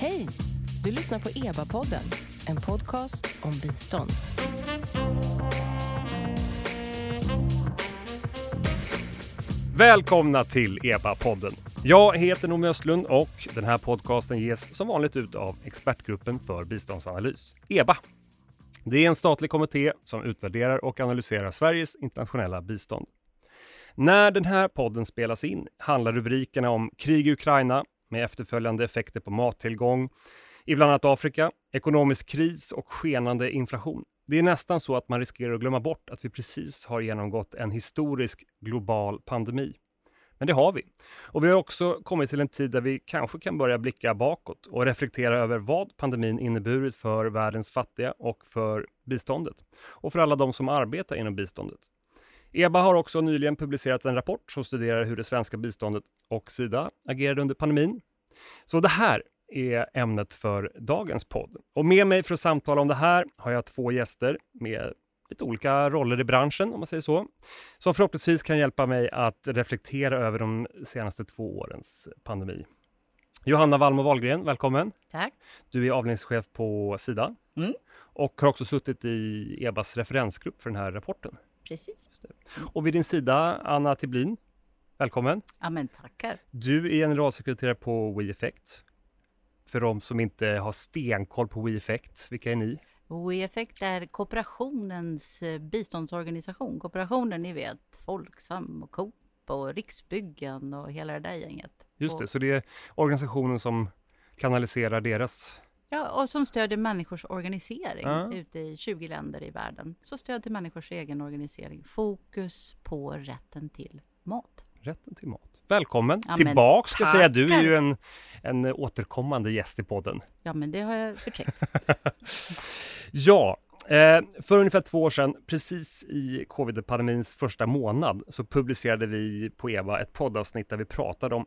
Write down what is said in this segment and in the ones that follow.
Hej! Du lyssnar på EBA-podden, en podcast om bistånd. Välkomna till EBA-podden. Jag heter Noomi Östlund och den här podcasten ges som vanligt ut av Expertgruppen för biståndsanalys, EBA. Det är en statlig kommitté som utvärderar och analyserar Sveriges internationella bistånd. När den här podden spelas in handlar rubrikerna om krig i Ukraina med efterföljande effekter på mattillgång i bland annat Afrika, ekonomisk kris och skenande inflation. Det är nästan så att man riskerar att glömma bort att vi precis har genomgått en historisk global pandemi. Men det har vi. Och vi har också kommit till en tid där vi kanske kan börja blicka bakåt och reflektera över vad pandemin inneburit för världens fattiga och för biståndet. Och för alla de som arbetar inom biståndet. EBA har också nyligen publicerat en rapport som studerar hur det svenska biståndet och Sida agerade under pandemin. Så det här är ämnet för dagens podd. Och med mig för att samtala om det här har jag två gäster med lite olika roller i branschen, om man säger så, som förhoppningsvis kan hjälpa mig att reflektera över de senaste två årens pandemi. Johanna Wallmo Wahlgren, välkommen! Tack! Du är avdelningschef på Sida Mm. och har också suttit i EBAs referensgrupp för den här rapporten. Precis. Och vid din sida, Anna Tiblin, välkommen! Ja, men tackar. Du är generalsekreterare på WeEffect. För de som inte har stenkoll på WeEffect, vilka är ni? WeEffect är kooperationens eh, biståndsorganisation. Kooperationen, ni vet, Folksam och Coop och Riksbyggen och hela det där gänget. Just det, så det är organisationen som kanaliserar deras... Ja, och som stödjer människors organisering Ja. ute i 20 länder i världen. Så stöd till människors egen organisering. Fokus på rätten till mat. Rätten till mat. Välkommen Ja, tillbaks ska säga. Du är ju en, en återkommande gäst i podden. Ja, men det har jag förtänkt. Ja, eh, för ungefär två år sedan, precis i covid-pandemins första månad, så publicerade vi på EVA ett poddavsnitt där vi pratade om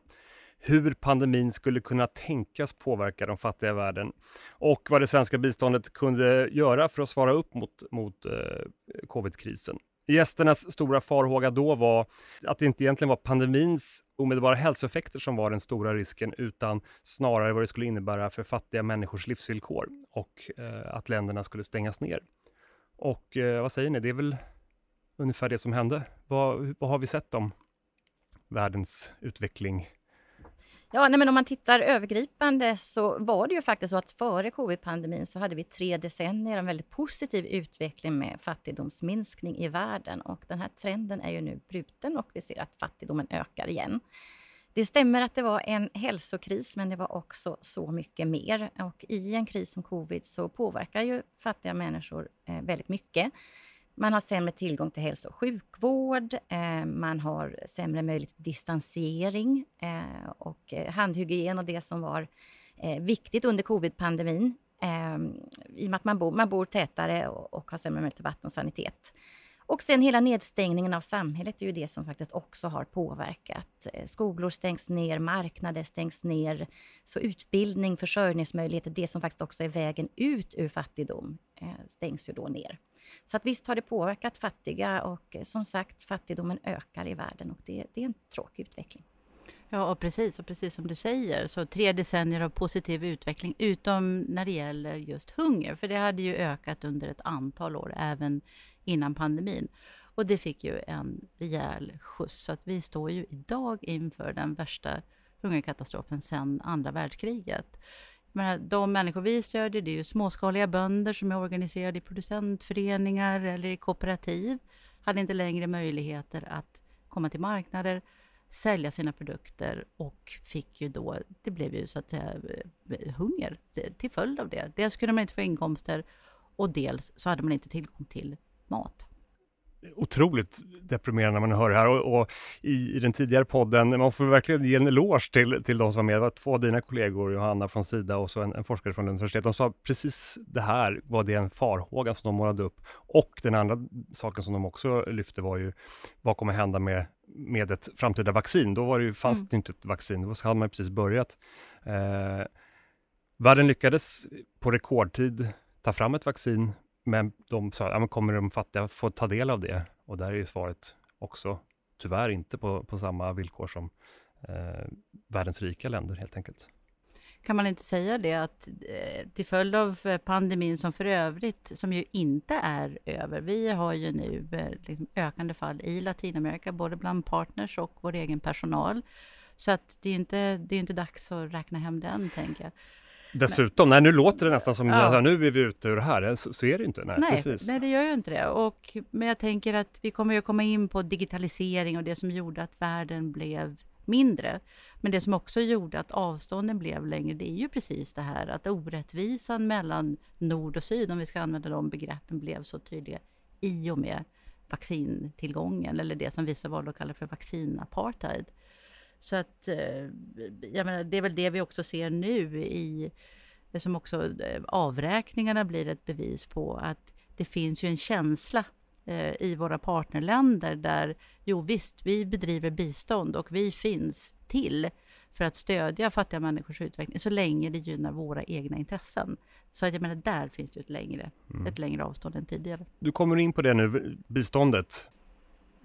hur pandemin skulle kunna tänkas påverka de fattiga i världen och vad det svenska biståndet kunde göra för att svara upp mot, mot eh, covidkrisen. Gästernas stora farhåga då var att det inte egentligen var pandemins omedelbara hälsoeffekter som var den stora risken, utan snarare vad det skulle innebära för fattiga människors livsvillkor och eh, att länderna skulle stängas ner. Och eh, vad säger ni, det är väl ungefär det som hände. Vad, vad har vi sett om världens utveckling? Ja, nej, men om man tittar övergripande så var det ju faktiskt så att före covid-pandemin så hade vi tre decennier en väldigt positiv utveckling med fattigdomsminskning i världen och den här trenden är ju nu bruten och vi ser att fattigdomen ökar igen. Det stämmer att det var en hälsokris, men det var också så mycket mer. Och i en kris som covid så påverkar ju fattiga människor eh, väldigt mycket. Man har sämre tillgång till hälso och sjukvård, eh, man har sämre möjlighet till distansering eh, och eh, handhygien och det som var eh, viktigt under covid-pandemin. Eh, I och med att man bor, man bor tätare och, och har sämre möjlighet till vatten och sanitet. Och sen hela nedstängningen av samhället är ju det som faktiskt också har påverkat. Eh, skolor stängs ner, marknader stängs ner. Så utbildning, försörjningsmöjligheter, det som faktiskt också är vägen ut ur fattigdom, eh, stängs ju då ner. Så att visst har det påverkat fattiga och eh, som sagt fattigdomen ökar i världen och det, det är en tråkig utveckling. Ja, och precis, och precis som du säger, så tre decennier av positiv utveckling, utom när det gäller just hunger, för det hade ju ökat under ett antal år, även innan pandemin. Och det fick ju en rejäl skjuts, så att vi står ju idag inför den värsta hungerkatastrofen sedan andra världskriget. Men de människor vi stödjer, det är ju småskaliga bönder som är organiserade i producentföreningar eller i kooperativ, hade inte längre möjligheter att komma till marknader, sälja sina produkter och fick ju då, det blev ju så att säga eh, hunger till följd av det. Dels kunde man inte få inkomster och dels så hade man inte tillgång till mat. Otroligt deprimerande när man hör det här och, och i, i den tidigare podden, man får verkligen ge en eloge till, till de som var med. Det var två av dina kollegor, Johanna från Sida och så en, en forskare från universitetet. De sa precis det här var det en farhåga som de målade upp. Och den andra saken som de också lyfte var ju vad kommer hända med, med ett framtida vaccin? Då var det ju, fanns Mm. det inte ett vaccin, då hade man precis börjat. Eh, världen lyckades på rekordtid ta fram ett vaccin, men de sa, ja, men kommer de fattiga få ta del av det? Och där är ju svaret också tyvärr inte på, på samma villkor som eh, världens rika länder helt enkelt. kan man inte säga det att eh, till följd av eh, pandemin som för övrigt, som ju inte är över. Vi har ju nu eh, liksom ökande fall i Latinamerika, både bland partners och vår egen personal. Så att det är inte, det är inte dags att räkna hem den, tänker jag. Dessutom, nej. nu låter det nästan som Ja. nu är vi ute ur det här, så, så är det ju inte. Nej, Nej, precis. nej, det gör ju inte det. Och, men jag tänker att vi kommer ju komma in på digitalisering och det som gjorde att världen blev mindre. Men det som också gjorde att avstånden blev längre, det är ju precis det här att orättvisan mellan nord och syd, om vi ska använda de begreppen, blev så tydliga i och med vaccintillgången, eller det som vissa valde att kalla för vaccinapartheid. Så att, eh, jag menar, det är väl det vi också ser nu i som också eh, avräkningarna blir ett bevis på att det finns ju en känsla eh, i våra partnerländer där, jo visst, vi bedriver bistånd och vi finns till för att stödja fattiga människors utveckling så länge det gynnar våra egna intressen. Så att jag menar, där finns det ett längre, ett längre avstånd än tidigare. Du kommer in på det nu, biståndet.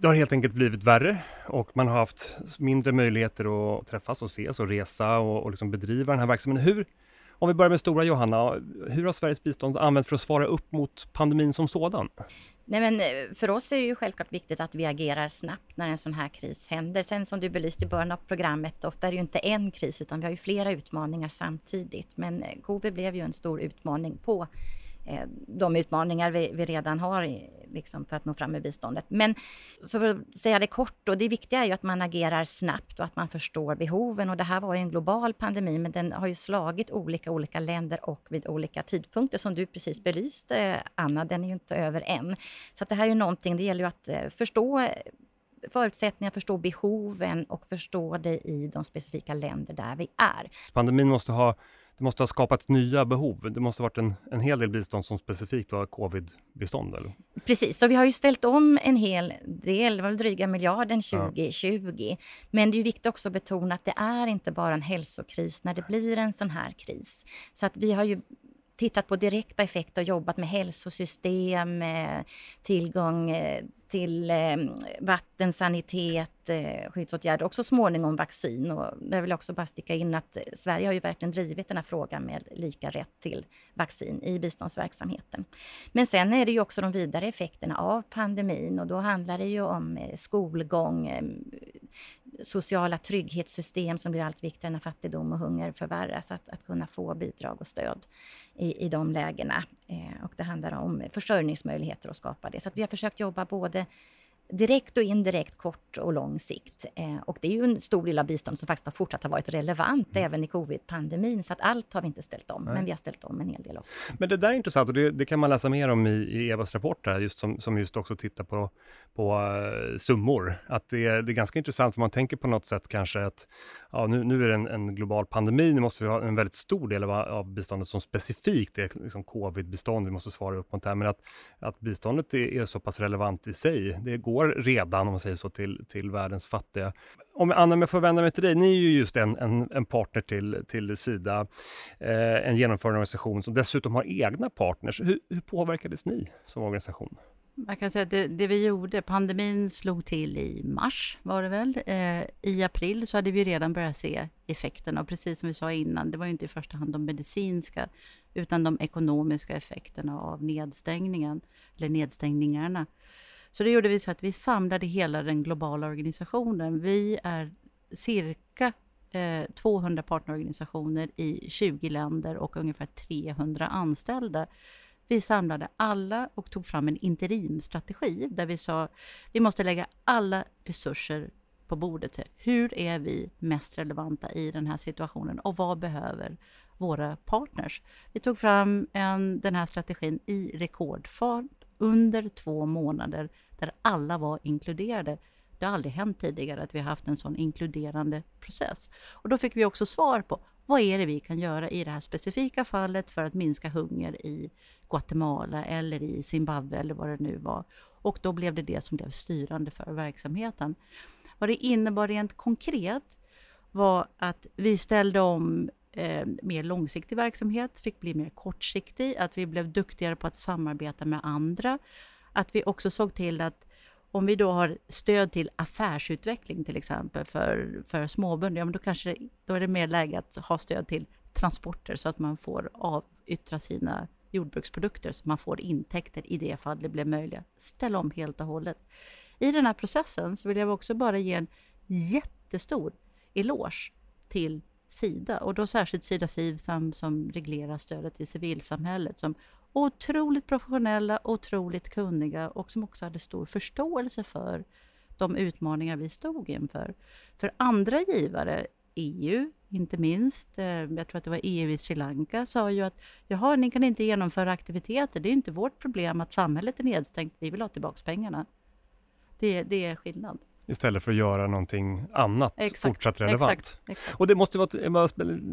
Det har helt enkelt blivit värre och man har haft mindre möjligheter att träffas och ses och resa och, och liksom bedriva den här verksamheten. Hur, om vi börjar med stora Johanna, hur har Sveriges bistånd använts för att svara upp mot pandemin som sådan? Nej, men eh, för oss är det ju självklart viktigt att vi agerar snabbt när en sån här kris händer. Sen som du belyste i början av programmet, ofta är det ju inte en kris utan vi har ju flera utmaningar samtidigt. Men eh, covid blev ju en stor utmaning på Eh, de utmaningar vi, vi redan har i, liksom, för att nå fram med biståndet. Men så för att säga det kort, då, det viktiga är ju att man agerar snabbt och att man förstår behoven. Och det här var ju en global pandemi, men den har ju slagit olika olika länder och vid olika tidpunkter som du precis belyste, Anna. Den är ju inte över än. Så att det här är ju någonting, det gäller ju att eh, förstå förutsättningar, förstå behoven och förstå det i de specifika länder där vi är. Pandemin måste ha, det måste ha skapat nya behov. Det måste ha varit en, en hel del bistånd som specifikt var covid-bistånd. Eller? Precis, så vi har ju ställt om en hel del, det var dryga miljarden 2020. Men det är ju viktigt också att betona att det är inte bara en hälsokris när det blir en sån här kris. Så att vi har ju tittat på direkta effekter och jobbat med hälsosystem, eh, tillgång eh, till eh, vatten, sanitet, skyddsåtgärder och så småningom vaccin. Och där vill jag också bara sticka in att Sverige har ju verkligen drivit den här frågan med lika rätt till vaccin i biståndsverksamheten. Men sen är det ju också de vidare effekterna av pandemin och då handlar det ju om skolgång, sociala trygghetssystem som blir allt viktigare när fattigdom och hunger förvärras. Att, att kunna få bidrag och stöd i, i de lägena. Eh, och det handlar om försörjningsmöjligheter och skapa det. Så att vi har försökt jobba både direkt och indirekt, kort och lång sikt. Eh, och det är ju en stor del av biståndet som faktiskt har fortsatt ha varit relevant även i covid-pandemin. Så att allt har vi inte ställt om, men vi har ställt om en hel del också. Men det där är intressant och det, det kan man läsa mer om i, i Evas rapport här, just som, som just också tittar på, på uh, summor. Att det, är- det är ganska intressant för man tänker på något sätt kanske att ja, nu, nu är det en, en global pandemi, nu måste vi ha en väldigt stor del av, av biståndet som specifikt är liksom covid-bistånd, vi måste svara upp mot det här, men att, att biståndet är, är så pass relevant i sig. Det går redan, om man säger så, till, till världens fattiga. Om Anna, om jag får vända mig till dig, ni är ju just en, en, en partner till, till Sida, eh, en genomförande organisation som dessutom har egna partners. Hur, hur påverkades ni som organisation? Man kan säga att det, det vi gjorde, pandemin slog till i mars var det väl. Eh, I april så hade vi redan börjat se effekterna och precis som vi sa innan, det var ju inte i första hand de medicinska utan de ekonomiska effekterna av nedstängningen, eller nedstängningarna. Så det gjorde vi så att vi samlade hela den globala organisationen. Vi är cirka eh, 200 partnerorganisationer i 20 länder och ungefär 300 anställda. Vi samlade alla och tog fram en interimstrategi där vi sa vi måste lägga alla resurser på bordet. Hur är vi mest relevanta i den här situationen och vad behöver våra partners? Vi tog fram en, den här strategin i rekordfart under två månader där alla var inkluderade. Det har aldrig hänt tidigare att vi har haft en sån inkluderande process. Och då fick vi också svar på vad är det vi kan göra i det här specifika fallet för att minska hunger i Guatemala eller i Zimbabwe eller vad det nu var. Och då blev det det som blev styrande för verksamheten. Vad det innebar rent konkret var att vi ställde om eh, mer långsiktig verksamhet, fick bli mer kortsiktig, att vi blev duktigare på att samarbeta med andra, att vi också såg till att om vi då har stöd till affärsutveckling till exempel för, för småbönder, ja, men då, kanske, då är det mer läge att ha stöd till transporter så att man får avyttra sina jordbruksprodukter så att man får intäkter i det fall det blir möjligt. Ställa om helt och hållet. I den här processen så vill jag också bara ge en jättestor eloge till Sida och då särskilt Sida Sivsam som reglerar stödet till civilsamhället som otroligt professionella, otroligt kunniga och som också hade stor förståelse för de utmaningar vi stod inför. För andra givare, EU inte minst, eh, jag tror att det var EU i Sri Lanka, sa ju att jaha, ni kan inte genomföra aktiviteter, det är inte vårt problem att samhället är nedstängt, vi vill ha tillbaka pengarna. Det, det är skillnad istället för att göra någonting annat exakt, fortsatt relevant. Exakt, exakt. Och det måste vara,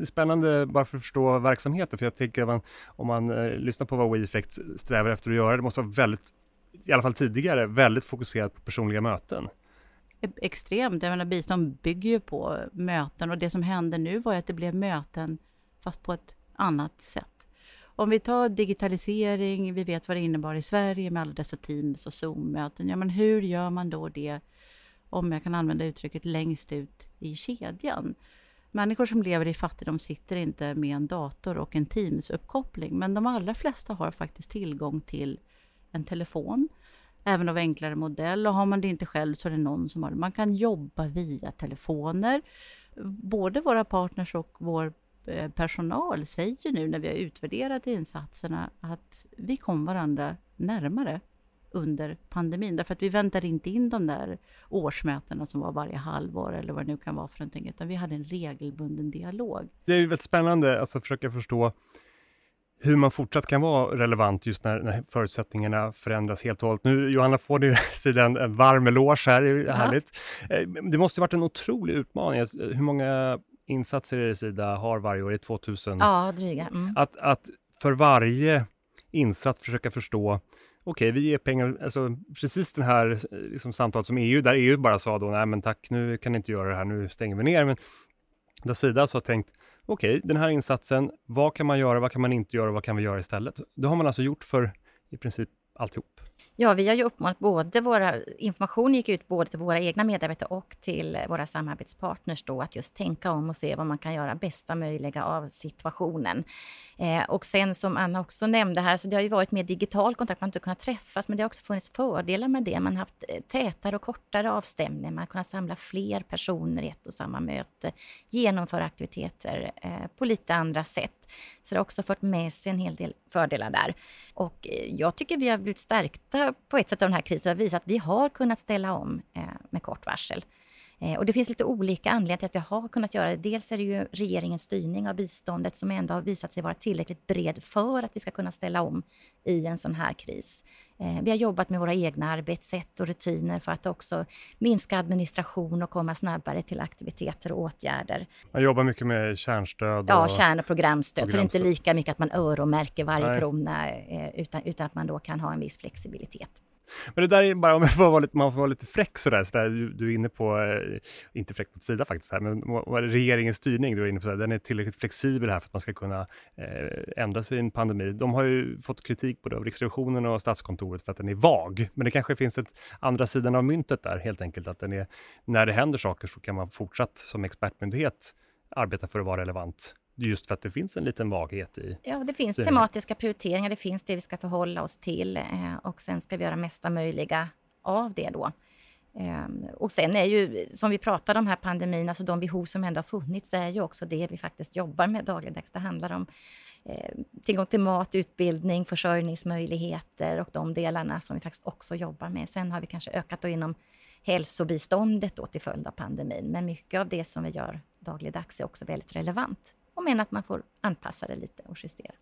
spännande bara för att förstå verksamheten, för jag tänker att man, om man eh, lyssnar på vad WeEffect strävar efter att göra, det måste vara väldigt, i alla fall tidigare, väldigt fokuserat på personliga möten. E-, extremt, jag menar bistånd bygger ju på möten och det som hände nu var att det blev möten fast på ett annat sätt. Om vi tar digitalisering, vi vet vad det innebar i Sverige med alla dessa Teams och Zoom-möten. Ja, men hur gör man då det om jag kan använda uttrycket, längst ut i kedjan. Människor som lever i fattigdom sitter inte med en dator och en Teams-uppkoppling, men de allra flesta har faktiskt tillgång till en telefon, även av enklare modell. Och har man det inte själv så är det någon som har det. Man kan jobba via telefoner. Både våra partners och vår eh, personal säger nu när vi har utvärderat insatserna att vi kom varandra närmare under pandemin. Därför att vi väntade inte in de där årsmötena som var varje halvår eller vad det nu kan vara för någonting, utan vi hade en regelbunden dialog. Det är ju väldigt spännande alltså, att försöka förstå hur man fortsatt kan vara relevant just när, när förutsättningarna förändras helt och hållet. Nu, Johanna, får du sidan en varm eloge här, det är härligt. Eh, det måste varit en otrolig utmaning. Hur många insatser är det Sida har varje år? I 2000? Ja, dryga. Mm. Att, att för varje insats försöka förstå okej, vi ger pengar, alltså precis den här eh, liksom, samtalet som EU, där EU bara sa då, nej men tack, nu kan ni inte göra det här, nu stänger vi ner. Men där Sida alltså har tänkt, okej, den här insatsen, vad kan man göra, vad kan man inte göra, vad kan vi göra istället? Det har man alltså gjort för i princip alltihop. Ja, vi har ju uppmanat både våra... Information gick ut både till våra egna medarbetare och till våra samarbetspartners då att just tänka om och se vad man kan göra bästa möjliga av situationen. Eh, och sen som Anna också nämnde här, så det har ju varit mer digital kontakt, man har inte kunnat träffas, men det har också funnits fördelar med det. Man har haft eh, tätare och kortare avstämningar, man har kunnat samla fler personer i ett och samma möte, genomföra aktiviteter eh, på lite andra sätt. Så det har också fört med sig en hel del fördelar där. Och eh, jag tycker vi har blivit stärkta på ett sätt av den här krisen och visat att vi har kunnat ställa om eh, med kort varsel. Eh, och det finns lite olika anledningar till att vi har kunnat göra det. Dels är det ju regeringens styrning av biståndet som ändå har visat sig vara tillräckligt bred för att vi ska kunna ställa om i en sån här kris. Eh, vi har jobbat med våra egna arbetssätt och rutiner för att också minska administration och komma snabbare till aktiviteter och åtgärder. Man jobbar mycket med kärnstöd? Ja, kärn och programstöd. programstöd. Så det är inte lika mycket att man öronmärker varje Nej. krona eh, utan, utan att man då kan ha en viss flexibilitet. Men det där är bara om jag får vara lite, man får vara lite fräck sådär, så där, du, du är inne på, eh, inte fräck på Sida faktiskt, här, men regeringens styrning, du är inne på, den är tillräckligt flexibel här för att man ska kunna eh, ändra sig i en pandemi. De har ju fått kritik både av Riksrevisionen och Statskontoret för att den är vag, men det kanske finns ett andra sidan av myntet där helt enkelt, att den är, när det händer saker så kan man fortsatt som expertmyndighet arbeta för att vara relevant just för att det finns en liten vaghet i... Ja, det finns styrningen. tematiska prioriteringar, det finns det vi ska förhålla oss till eh, och sen ska vi göra mesta möjliga av det då. Eh, och sen är ju, som vi pratade om här pandemin, alltså de behov som ändå har funnits, är ju också det vi faktiskt jobbar med dagligdags. Det handlar om eh, tillgång till mat, utbildning, försörjningsmöjligheter och de delarna som vi faktiskt också jobbar med. Sen har vi kanske ökat då inom hälsobiståndet då till följd av pandemin, men mycket av det som vi gör dagligdags är också väldigt relevant och men att man får anpassa det lite och justera.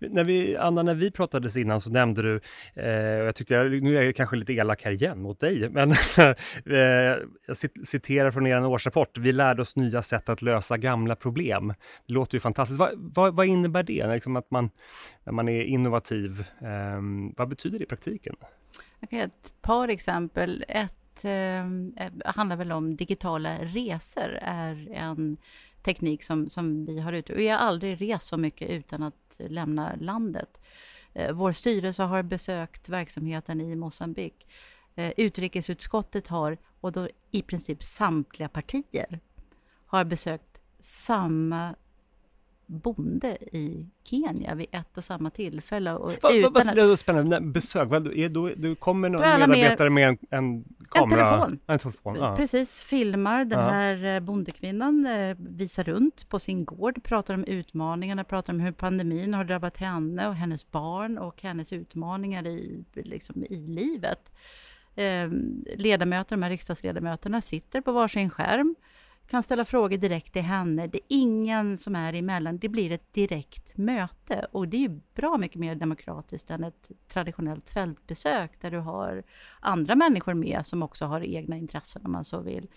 När vi, Anna, när vi pratades innan så nämnde du, eh, jag tyckte, nu är jag kanske lite elak här igen mot dig, men eh, jag citerar från er årsrapport, vi lärde oss nya sätt att lösa gamla problem. Det låter ju fantastiskt. Va, va, vad innebär det, liksom att man, när man är innovativ? Eh, vad betyder det i praktiken? Jag kan ge ett par exempel. Ett eh, handlar väl om digitala resor, är en teknik som, som vi har ute. Vi har aldrig rest så mycket utan att lämna landet. Eh, vår styrelse har besökt verksamheten i Mosambik. Eh, utrikesutskottet har, och då i princip samtliga partier, har besökt samma bonde i Kenya vid ett och samma tillfälle. Och utan va, att- va, spännande, besök, vad, är, då, du kommer någon Då alla medarbetare med en, en kamera? telefon. En telefon. Ja. Precis, filmar den Ja. här eh, bondekvinnan, eh, visar runt på sin gård, pratar om utmaningarna, pratar om hur pandemin har drabbat henne och hennes barn och hennes utmaningar i, liksom, i livet. Eh, ledamöter, de här riksdagsledamöterna sitter på varsin skärm, kan ställa frågor direkt till henne. Det är ingen som är emellan, det blir ett direkt möte. Och det är bra mycket mer demokratiskt än ett traditionellt fältbesök där du har andra människor med som också har egna intressen om man så vill.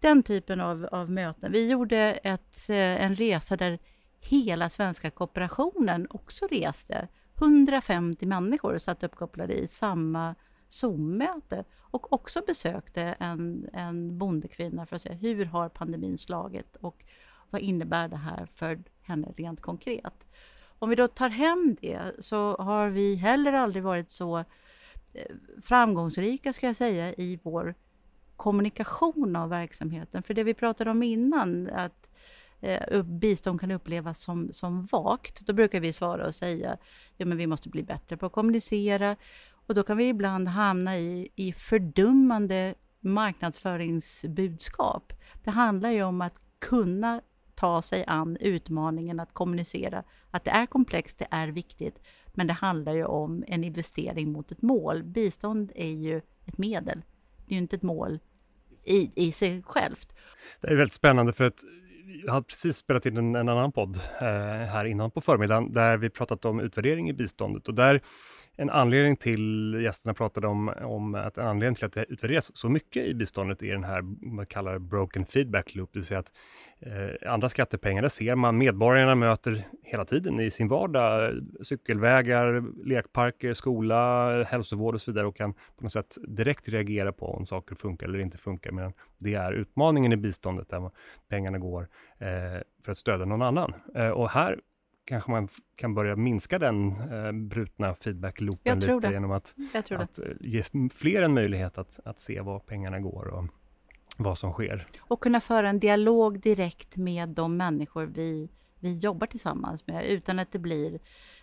Den typen av, av möten. Vi gjorde ett, eh, en resa där hela svenska kooperationen också reste. 150 människor satt uppkopplade i samma Zoom-möte och också besökte en, en bondekvinna för att se hur har pandemin slagit och vad innebär det här för henne rent konkret. Om vi då tar hem det så har vi heller aldrig varit så eh, framgångsrika ska jag säga i vår kommunikation av verksamheten. För det vi pratade om innan, att eh, bistånd kan upplevas som, som vagt, då brukar vi svara och säga ja, men vi måste bli bättre på att kommunicera. Och då kan vi ibland hamna i, i fördummande marknadsföringsbudskap. Det handlar ju om att kunna ta sig an utmaningen att kommunicera att det är komplext, det är viktigt, men det handlar ju om en investering mot ett mål. Bistånd är ju ett medel, det är ju inte ett mål i, i sig självt. Det är väldigt spännande för att jag har precis spelat in en, en annan podd eh, här innan på förmiddagen där vi pratat om utvärdering i biståndet och där en anledning till, gästerna pratade om, om att en anledning till att det utvärderas så mycket i biståndet är den här, man kallar det broken feedback loop, det vill säga att eh, andra skattepengar, där ser man medborgarna möter hela tiden i sin vardag cykelvägar, lekparker, skola, hälsovård och så vidare och kan på något sätt direkt reagera på om saker funkar eller inte funkar. Medan det är utmaningen i biståndet där pengarna går eh, för att stödja någon annan. Eh, och här kanske man kan börja minska den eh, brutna feedback-loopen lite det. genom att, att eh, ge fler en möjlighet att, att se var pengarna går och vad som sker. Och kunna föra en dialog direkt med de människor vi, vi jobbar tillsammans med utan att det blir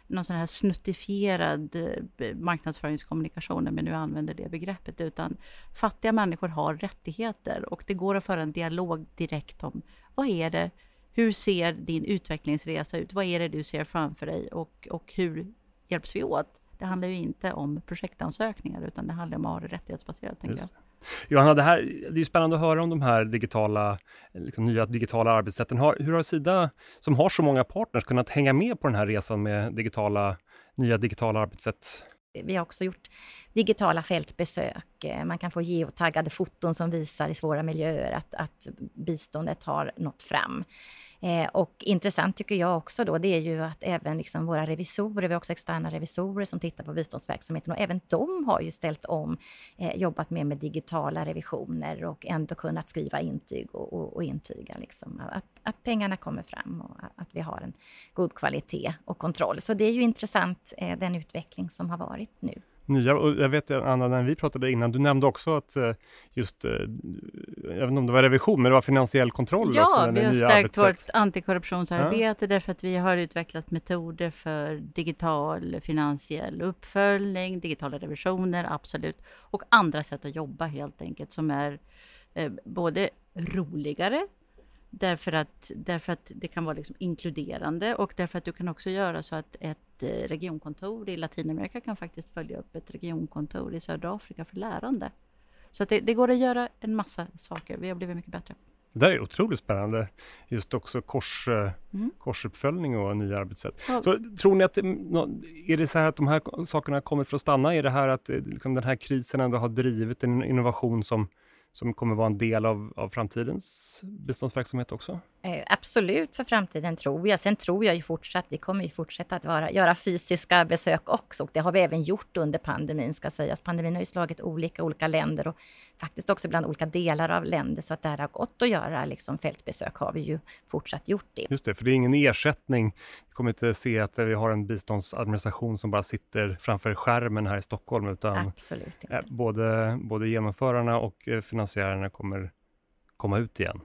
någon sån här snuttifierad eh, marknadsföringskommunikation, om vi nu använder det begreppet, utan fattiga människor har rättigheter och det går att föra en dialog direkt om vad är det, hur ser din utvecklingsresa ut, vad är det du ser framför dig och, och hur hjälps vi åt? Det handlar ju inte om projektansökningar utan det handlar om att ha det rättighetsbaserat, tänker jag. Johanna, det, här, det är spännande att höra om de här digitala, liksom nya digitala arbetssätten. Har, hur har Sida, som har så många partners, kunnat hänga med på den här resan med digitala, nya digitala arbetssätt? Vi har också gjort digitala fältbesök och eh, Man kan få geotaggade foton som visar i svåra miljöer att, att biståndet har nått fram. Eh, och intressant tycker jag också då, det är ju att även liksom våra revisorer, vi har också externa revisorer som tittar på biståndsverksamheten och även de har ju ställt om, eh, jobbat mer med digitala revisioner och ändå kunnat skriva intyg och, och, och intyga liksom att, att pengarna kommer fram och att vi har en god kvalitet och kontroll. Så det är ju intressant, eh, den utveckling som har varit nu. Nya, och jag vet Anna, när vi pratade innan, du nämnde också att eh, just, eh, jag vet inte om det var revision, men det var finansiell kontroll också. Ja, vi har stärkt arbetssätt. vårt antikorruptionsarbete därför att vi har utvecklat metoder för digital finansiell uppföljning, digitala revisioner, absolut, och andra sätt att jobba helt enkelt som är eh, både roligare Därför att, därför att det kan vara liksom inkluderande och därför att du kan också göra så att ett eh, regionkontor i Latinamerika kan faktiskt följa upp ett regionkontor i södra Afrika för lärande. Så att det, det går att göra en massa saker. Vi har blivit mycket bättre. Det där är otroligt spännande. Just också kors, eh, Mm. korsuppföljning och nya arbetssätt. Ja. Så, tror ni att, nå- är det så här att de här sakerna kommit för att stanna? Är det här att eh, liksom den här krisen ändå har drivit en innovation som, som kommer vara en del av, av framtidens biståndsverksamhet också? Eh, absolut för framtiden tror jag. Sen tror jag ju fortsatt, vi kommer ju fortsätta att vara, göra fysiska besök också. Och det har vi även gjort under pandemin ska sägas. Pandemin har ju slagit olika olika länder och faktiskt också bland olika delar av länder. Så att det här har gått att göra liksom fältbesök har vi ju fortsatt gjort det. Just det, för det är ingen ersättning. Vi kommer inte se att vi har en biståndsadministration som bara sitter framför skärmen här i Stockholm, utan Absolut inte. eh, både, både genomförarna och eh, finansiärerna kommer komma ut igen.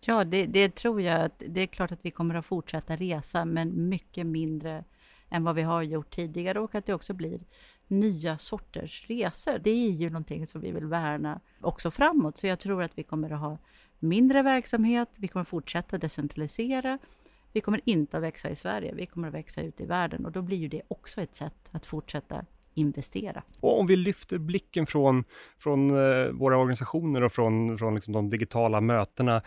Ja, det, det tror jag. Det är klart att vi kommer att fortsätta resa, men mycket mindre än vad vi har gjort tidigare och att det också blir nya sorters resor. Det är ju någonting som vi vill värna också framåt. Så jag tror att vi kommer att ha mindre verksamhet, vi kommer fortsätta decentralisera. Vi kommer inte att växa i Sverige, vi kommer att växa ut i världen och då blir ju det också ett sätt att fortsätta investera. Och om vi lyfter blicken från, från eh, våra organisationer och från, från liksom de digitala mötena.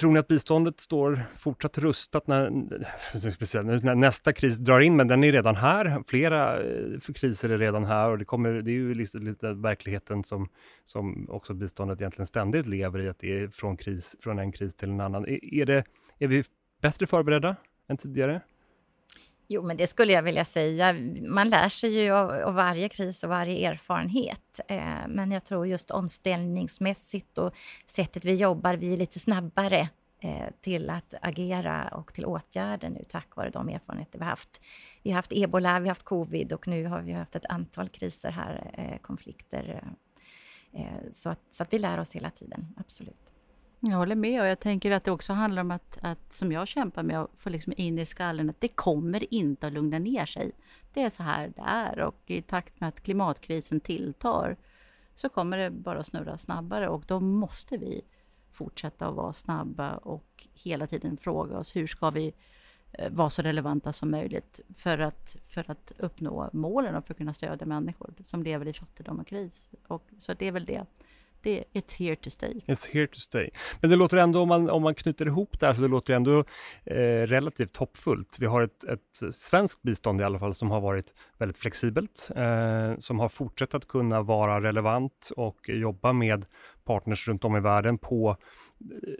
Tror ni att biståndet står fortsatt rustat när, när nästa kris drar in? Men den är redan här. Flera eh, kriser är redan här och det, kommer, det är ju lite, lite verkligheten som, som också biståndet egentligen ständigt lever i, att det är från, kris, från en kris till en annan. Är, är, det, är vi bättre förberedda än tidigare? Jo, men det skulle jag vilja säga. Man lär sig ju av, av varje kris och varje erfarenhet. Eh, men jag tror just omställningsmässigt och sättet vi jobbar, vi är lite snabbare eh, till att agera och till åtgärder nu tack vare de erfarenheter vi haft. Vi har haft ebola, vi har haft covid och nu har vi haft ett antal kriser här, eh, konflikter. Eh, eh, så, att, så att vi lär oss hela tiden, absolut. Jag håller med och jag tänker att det också handlar om att, att som jag kämpar med att få liksom in i skallen att det kommer inte att lugna ner sig. Det är så här det är och i takt med att klimatkrisen tilltar så kommer det bara snurra snabbare och då måste vi fortsätta att vara snabba och hela tiden fråga oss hur ska vi eh, vara så relevanta som möjligt för att, för att uppnå målen och för att kunna stödja människor som lever i fattigdom och kris. Och, så det är väl det det, it's here to stay. It's here to stay. Men det låter ändå, om man, om man knyter ihop det här, så det låter ändå eh, relativt hoppfullt. Vi har ett, ett svenskt bistånd i alla fall som har varit väldigt flexibelt, eh, som har fortsatt att kunna vara relevant och jobba med partners runt om i världen på eh,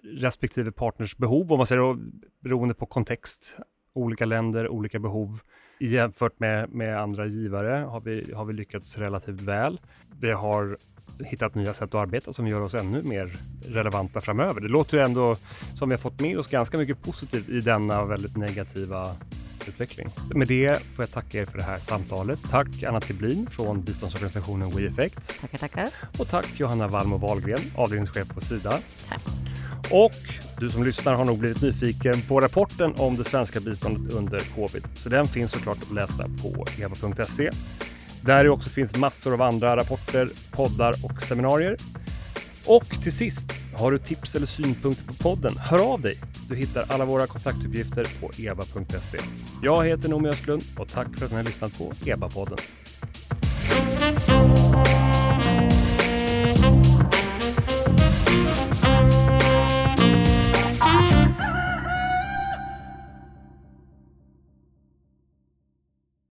respektive partners behov, om man säger beroende på kontext. Olika länder, olika behov. Jämfört med, med andra givare har vi, har vi lyckats relativt väl. Vi har hittat nya sätt att arbeta som gör oss ännu mer relevanta framöver. Det låter ju ändå som vi har fått med oss ganska mycket positivt i denna väldigt negativa utveckling. Med det får jag tacka er för det här samtalet. Tack Anna Tiblin från biståndsorganisationen WeEffect. Tackar, tackar. Och tack Johanna Walmo Wahlgren, avdelningschef på Sida. Tack. Och du som lyssnar har nog blivit nyfiken på rapporten om det svenska biståndet under covid. Så den finns såklart att läsa på eva.se. Där det också finns massor av andra rapporter, poddar och seminarier. Och till sist, har du tips eller synpunkter på podden, hör av dig. Du hittar alla våra kontaktuppgifter på eva.se. Jag heter Noomi Östlund och tack för att ni har lyssnat på EBA-podden.